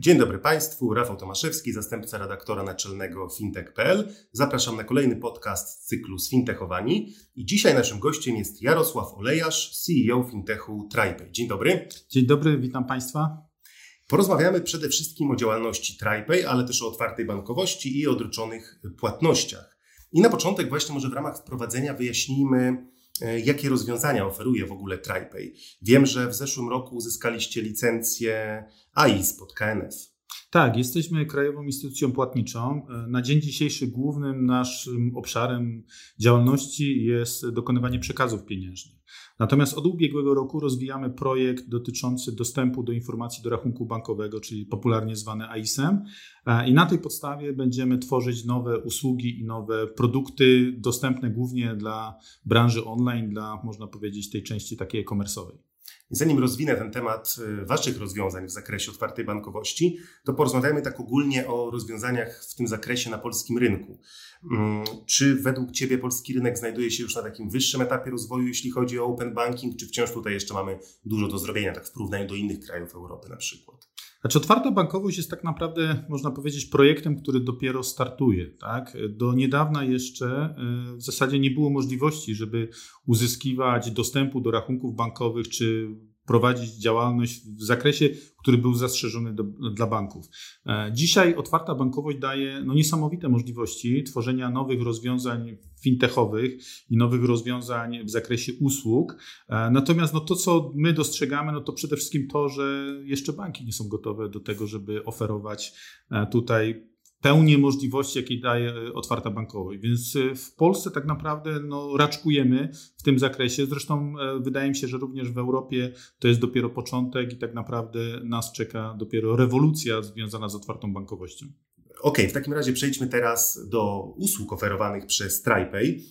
Dzień dobry Państwu, Rafał Tomaszewski, zastępca redaktora naczelnego fintech.pl. Zapraszam na kolejny podcast z cyklu Sfintechowani. I dzisiaj naszym gościem jest Jarosław Olejarz, CEO fintechu TriPay. Dzień dobry. Dzień dobry, witam Państwa. Porozmawiamy przede wszystkim o działalności TriPay, ale też o otwartej bankowości i odroczonych płatnościach. I na początek właśnie może w ramach wprowadzenia wyjaśnijmy, jakie rozwiązania oferuje w ogóle TriPay. Wiem, że w zeszłym roku uzyskaliście licencję AIS pod KNF. Tak, jesteśmy krajową instytucją płatniczą. Na dzień dzisiejszy głównym naszym obszarem działalności jest dokonywanie przekazów pieniężnych. Natomiast od ubiegłego roku rozwijamy projekt dotyczący dostępu do informacji do rachunku bankowego, czyli popularnie zwany AIS-em. I na tej podstawie będziemy tworzyć nowe usługi i nowe produkty dostępne głównie dla branży online, dla można powiedzieć tej części takiej e-commerce'owej. Zanim rozwinę ten temat y, Waszych rozwiązań w zakresie otwartej bankowości, to porozmawiamy tak ogólnie o rozwiązaniach w tym zakresie na polskim rynku. Mm, czy według Ciebie polski rynek znajduje się już na takim wyższym etapie rozwoju, jeśli chodzi o open banking, czy wciąż tutaj jeszcze mamy dużo do zrobienia, tak w porównaniu do innych krajów Europy na przykład? Znaczy, otwarta bankowość jest tak naprawdę, można powiedzieć, projektem, który dopiero startuje. Tak? Do niedawna jeszcze e, w zasadzie nie było możliwości, żeby uzyskiwać dostępu do rachunków bankowych czy prowadzić działalność w zakresie, który był zastrzeżony do, dla banków. E, dzisiaj otwarta bankowość daje no, niesamowite możliwości tworzenia nowych rozwiązań fintechowych i nowych rozwiązań w zakresie usług. E, natomiast no, to, co my dostrzegamy, no, to przede wszystkim to, że jeszcze banki nie są gotowe do tego, żeby oferować e, tutaj pełnię możliwości, jakie daje e, otwarta bankowość. Więc e, w Polsce tak naprawdę no, raczkujemy w tym zakresie. Zresztą e, wydaje mi się, że również w Europie to jest dopiero początek i tak naprawdę nas czeka dopiero rewolucja związana z otwartą bankowością. Okej, okay, w takim razie przejdźmy teraz do usług oferowanych przez TriPay.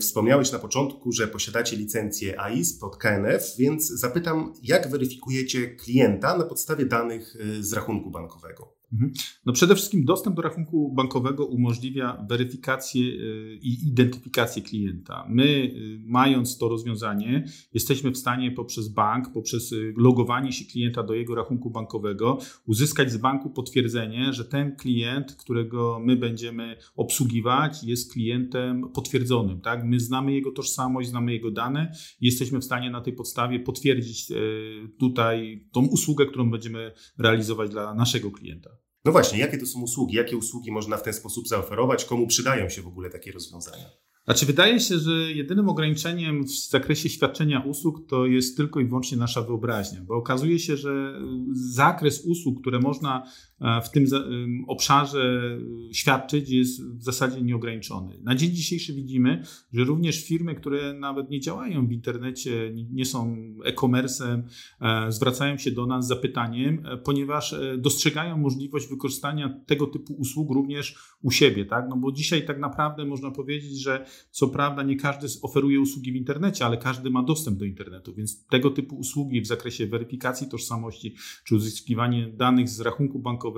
Wspomniałeś na początku, że posiadacie licencję AIS pod KNF, więc zapytam, jak weryfikujecie klienta na podstawie danych z rachunku bankowego? Mhm. No przede wszystkim dostęp do rachunku bankowego umożliwia weryfikację y, i identyfikację klienta. My, y, mając to rozwiązanie, jesteśmy w stanie poprzez bank, poprzez y, logowanie się klienta do jego rachunku bankowego, uzyskać z banku potwierdzenie, że ten klient, którego my będziemy obsługiwać, jest klientem potwierdzonym. Tak? My znamy jego tożsamość, znamy jego dane i jesteśmy w stanie na tej podstawie potwierdzić tutaj tą usługę, którą będziemy realizować dla naszego klienta. No właśnie, jakie to są usługi? Jakie usługi można w ten sposób zaoferować? Komu przydają się w ogóle takie rozwiązania? Znaczy, wydaje się, że jedynym ograniczeniem w zakresie świadczenia usług to jest tylko i wyłącznie nasza wyobraźnia, bo okazuje się, że zakres usług, które można w tym obszarze świadczyć, jest w zasadzie nieograniczony. Na dzień dzisiejszy widzimy, że również firmy, które nawet nie działają w internecie, nie są e-commerce'em, e, zwracają się do nas z zapytaniem, e, ponieważ e, dostrzegają możliwość wykorzystania tego typu usług również u siebie, tak? No bo dzisiaj tak naprawdę można powiedzieć, że co prawda nie każdy oferuje usługi w internecie, ale każdy ma dostęp do internetu, więc tego typu usługi w zakresie weryfikacji tożsamości czy uzyskiwanie danych z rachunku bankowego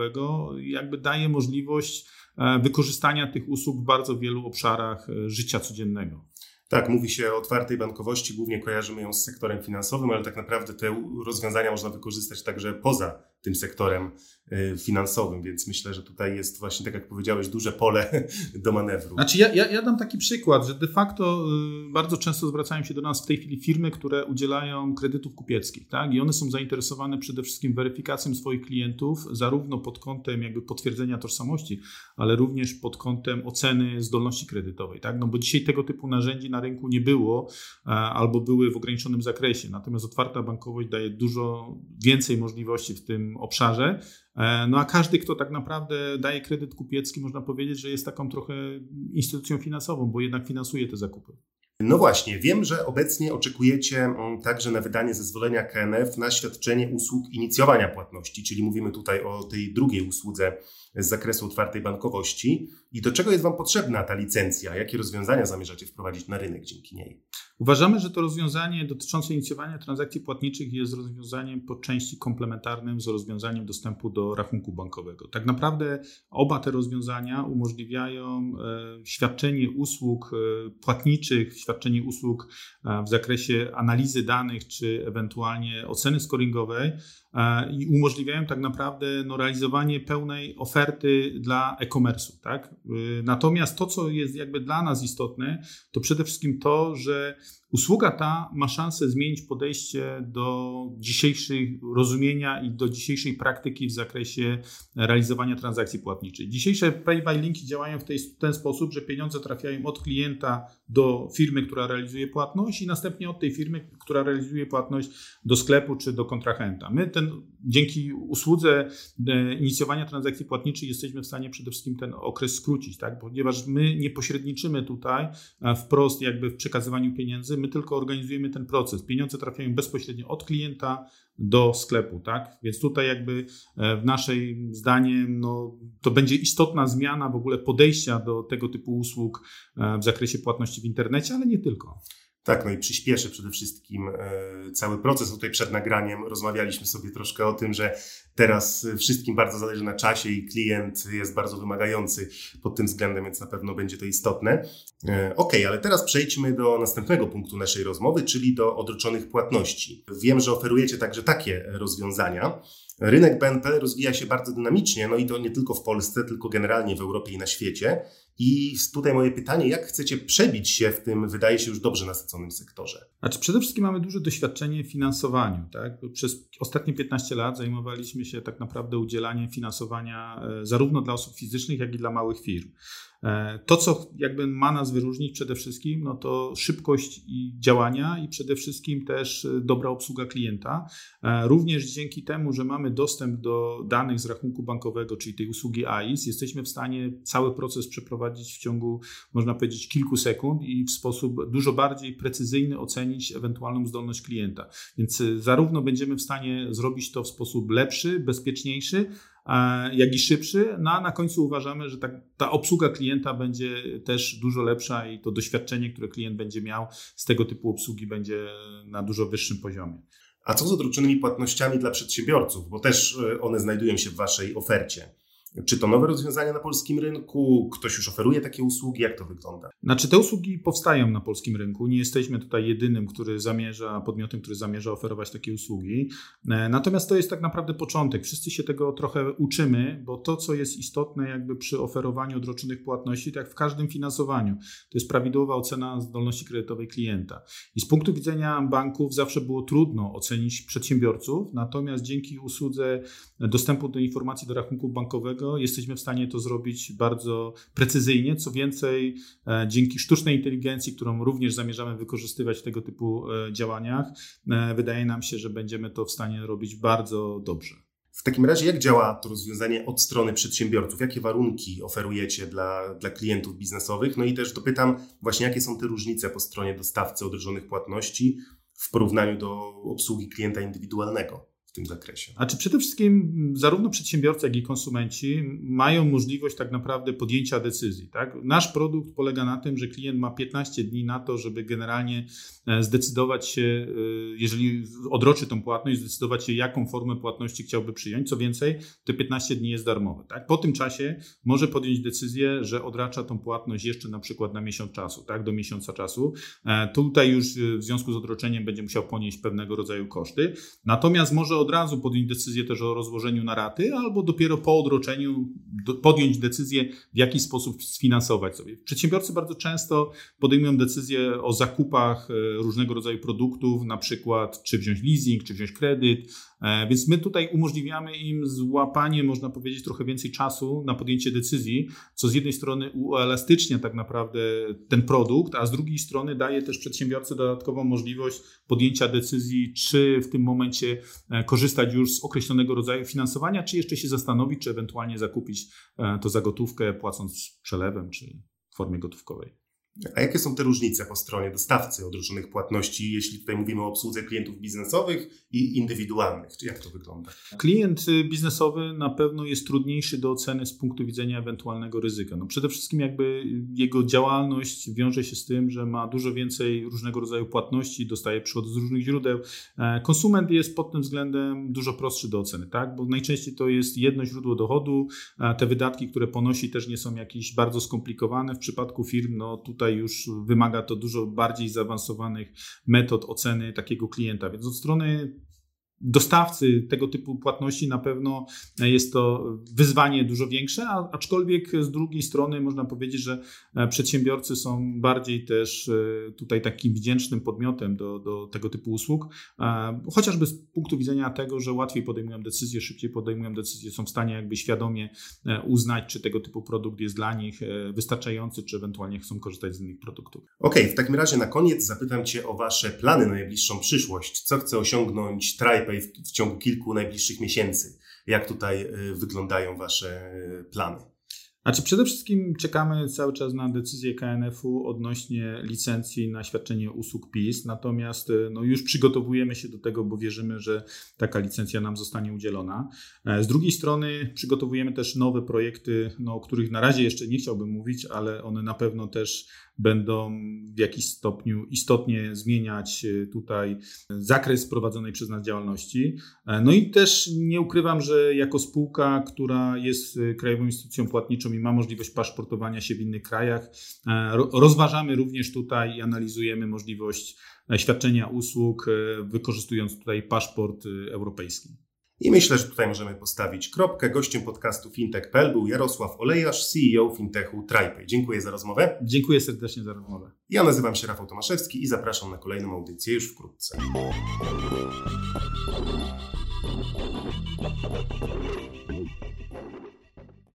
jakby daje możliwość e, wykorzystania tych usług w bardzo wielu obszarach e, życia codziennego. Tak, mówi się o otwartej bankowości, głównie kojarzymy ją z sektorem finansowym, ale tak naprawdę te rozwiązania można wykorzystać także poza tym sektorem y, finansowym, więc myślę, że tutaj jest właśnie, tak jak powiedziałeś, duże pole do manewru. Znaczy ja, ja, ja dam taki przykład, że de facto y, bardzo często zwracają się do nas w tej chwili firmy, które udzielają kredytów kupieckich, tak? I one są zainteresowane przede wszystkim weryfikacją swoich klientów, zarówno pod kątem jakby potwierdzenia tożsamości, ale również pod kątem oceny zdolności kredytowej, tak? No bo dzisiaj tego typu narzędzi na rynku nie było albo były w ograniczonym zakresie, natomiast otwarta bankowość daje dużo więcej możliwości w tym obszarze. E, no a każdy, kto tak naprawdę daje kredyt kupiecki, można powiedzieć, że jest taką trochę instytucją finansową, bo jednak finansuje te zakupy. No właśnie, wiem, że obecnie oczekujecie mm, także na wydanie zezwolenia KNF na świadczenie usług inicjowania płatności, czyli mówimy tutaj o tej drugiej usłudze z zakresu otwartej bankowości. I do czego jest Wam potrzebna ta licencja? Jakie rozwiązania zamierzacie wprowadzić na rynek dzięki niej? Uważamy, że to rozwiązanie dotyczące inicjowania transakcji płatniczych jest rozwiązaniem po części komplementarnym z rozwiązaniem dostępu do rachunku bankowego. Tak naprawdę oba te rozwiązania umożliwiają e, świadczenie usług e, płatniczych, świadczenie usług e, w zakresie analizy danych czy ewentualnie oceny scoringowej i umożliwiają tak naprawdę no, realizowanie pełnej oferty dla e-commerce'u. Tak? Natomiast to, co jest jakby dla nas istotne, to przede wszystkim to, że Usługa ta ma szansę zmienić podejście do dzisiejszych rozumienia i do dzisiejszej praktyki w zakresie realizowania transakcji płatniczych. Dzisiejsze pay by linki działają w, ten sposób, że pieniądze trafiają od klienta do firmy, która realizuje płatność i następnie od tej firmy, która realizuje płatność do sklepu czy do kontrahenta. My ten, dzięki usłudze e, inicjowania transakcji płatniczych jesteśmy w stanie przede wszystkim ten okres skrócić, tak? ponieważ my nie pośredniczymy tutaj e, wprost jakby w przekazywaniu pieniędzy, my tylko organizujemy ten proces. Pieniądze trafiają bezpośrednio od klienta do sklepu, tak? Więc tutaj jakby e, w naszej zdaniem no, to będzie istotna zmiana w ogóle podejścia do tego typu usług e, w zakresie płatności w internecie, ale nie tylko. Tak, no i przyspieszy przede wszystkim e, cały proces. Tutaj przed nagraniem rozmawialiśmy sobie troszkę o tym, że teraz wszystkim bardzo zależy na czasie i klient jest bardzo wymagający pod tym względem, więc na pewno będzie to istotne. E, ok, ale teraz przejdźmy do następnego punktu naszej rozmowy, czyli do odroczonych płatności. Wiem, że oferujecie także takie rozwiązania. Rynek BNP rozwija się bardzo dynamicznie, no i to nie tylko w Polsce, tylko generalnie w Europie i na świecie. I tutaj moje pytanie, jak chcecie przebić się w tym, wydaje się, już dobrze nasyconym sektorze? Znaczy, przede wszystkim mamy duże doświadczenie w finansowaniu. Tak? Przez ostatnie 15 lat zajmowaliśmy się tak naprawdę udzielaniem finansowania e, zarówno dla osób fizycznych, jak i dla małych firm. E, to, co jakby ma nas wyróżnić przede wszystkim, no to szybkość działania i przede wszystkim też e, dobra obsługa klienta. E, również dzięki temu, że mamy dostęp do danych z rachunku bankowego, czyli tej usługi AIS, jesteśmy w stanie cały proces przeprowadzić w ciągu, można powiedzieć, kilku sekund i w sposób dużo bardziej precyzyjny ocenić ewentualną zdolność klienta. Więc zarówno będziemy w stanie zrobić to w sposób lepszy, bezpieczniejszy, jak i szybszy. No a na końcu uważamy, że ta, ta obsługa klienta będzie też dużo lepsza i to doświadczenie, które klient będzie miał z tego typu obsługi będzie na dużo wyższym poziomie. A co z odroczonymi płatnościami dla przedsiębiorców, bo też e, one znajdują się w Waszej ofercie? Czy to nowe rozwiązania na polskim rynku? Ktoś już oferuje takie usługi? Jak to wygląda? Znaczy, te usługi powstają na polskim rynku. Nie jesteśmy tutaj jedynym, który zamierza, podmiotem, który zamierza oferować takie usługi. E, natomiast to jest tak naprawdę początek. Wszyscy się tego trochę uczymy, bo to, co jest istotne, jakby przy oferowaniu odroczonych płatności, tak jak w każdym finansowaniu, to jest prawidłowa ocena zdolności kredytowej klienta. I z punktu widzenia banków zawsze było trudno ocenić przedsiębiorców, natomiast dzięki usłudze dostępu do informacji do rachunku bankowego, jesteśmy w stanie to zrobić bardzo precyzyjnie. Co więcej, e, dzięki sztucznej inteligencji, którą również zamierzamy wykorzystywać w tego typu e, działaniach, e, wydaje nam się, że będziemy to w stanie robić bardzo dobrze. W takim razie, jak działa to rozwiązanie od strony przedsiębiorców? Jakie warunki oferujecie dla, dla klientów biznesowych? No i też dopytam właśnie, jakie są te różnice po stronie dostawcy odrożonych płatności w porównaniu do obsługi klienta indywidualnego? W tym zakresie? A czy przede wszystkim zarówno przedsiębiorcy, jak i konsumenci mają możliwość tak naprawdę podjęcia decyzji. Tak? Nasz produkt polega na tym, że klient ma 15 dni na to, żeby generalnie e, zdecydować się, e, jeżeli odroczy tą płatność, zdecydować się, jaką formę płatności chciałby przyjąć. Co więcej, te 15 dni jest darmowe. Tak? Po tym czasie może podjąć decyzję, że odracza tą płatność jeszcze na przykład na miesiąc czasu, tak? do miesiąca czasu. E, tutaj już w związku z odroczeniem będzie musiał ponieść pewnego rodzaju koszty. Natomiast może od razu podjąć decyzję też o rozłożeniu na raty, albo dopiero po odroczeniu podjąć decyzję, w jaki sposób sfinansować sobie. Przedsiębiorcy bardzo często podejmują decyzję o zakupach e, różnego rodzaju produktów, na przykład czy wziąć leasing, czy wziąć kredyt, e, więc my tutaj umożliwiamy im złapanie, można powiedzieć, trochę więcej czasu na podjęcie decyzji, co z jednej strony uelastycznia tak naprawdę ten produkt, a z drugiej strony daje też przedsiębiorcy dodatkową możliwość podjęcia decyzji, czy w tym momencie e, korzystać już z określonego rodzaju finansowania, czy jeszcze się zastanowić, czy ewentualnie zakupić e, to za gotówkę, płacąc przelewem, czy w formie gotówkowej. A jakie są te różnice po stronie dostawcy od różnych płatności, jeśli tutaj mówimy o obsłudze klientów biznesowych i indywidualnych? Czy jak to wygląda? Klient y, biznesowy na pewno jest trudniejszy do oceny z punktu widzenia ewentualnego ryzyka. No przede wszystkim jakby jego działalność wiąże się z tym, że ma dużo więcej różnego rodzaju płatności, dostaje przychody z różnych źródeł. E, konsument jest pod tym względem dużo prostszy do oceny, tak? bo najczęściej to jest jedno źródło dochodu, te wydatki, które ponosi też nie są jakieś bardzo skomplikowane. W przypadku firm, no tutaj tutaj już wymaga to dużo bardziej zaawansowanych metod oceny takiego klienta. Więc od strony dostawcy tego typu płatności na pewno jest to wyzwanie dużo większe, aczkolwiek z drugiej strony można powiedzieć, że e, przedsiębiorcy są bardziej też e, tutaj takim wdzięcznym podmiotem do, do tego typu usług, e, chociażby z punktu widzenia tego, że łatwiej podejmują decyzje, szybciej podejmują decyzje, są w stanie jakby świadomie uznać, czy tego typu produkt jest dla nich wystarczający, czy ewentualnie chcą korzystać z innych produktów. Okej, okay, w takim razie na koniec zapytam Cię o Wasze plany na najbliższą przyszłość. Co chce osiągnąć W, w ciągu kilku najbliższych miesięcy. Jak tutaj y, wyglądają Wasze y, plany? Znaczy przede wszystkim czekamy cały czas na decyzję KNF-u odnośnie licencji na świadczenie usług PIS, natomiast y, no, już przygotowujemy się do tego, bo wierzymy, że taka licencja nam zostanie udzielona. E, z drugiej strony przygotowujemy też nowe projekty, no, o których na razie jeszcze nie chciałbym mówić, ale one na pewno też będą w jakiś stopniu istotnie zmieniać e, tutaj zakres prowadzonej przez nas działalności. E, no i też nie ukrywam, że jako spółka, która jest e, krajową instytucją płatniczą i ma możliwość paszportowania się w innych krajach, rozważamy również tutaj i analizujemy możliwość świadczenia usług, wykorzystując tutaj paszport europejski. I myślę, że tutaj możemy postawić kropkę. Gościem podcastu fintech.pl był Jarosław Olejarz, CEO fintechu TriPay. Dziękuję za rozmowę. Dziękuję serdecznie za rozmowę. Ja nazywam się Rafał Tomaszewski i zapraszam na kolejną audycję już wkrótce.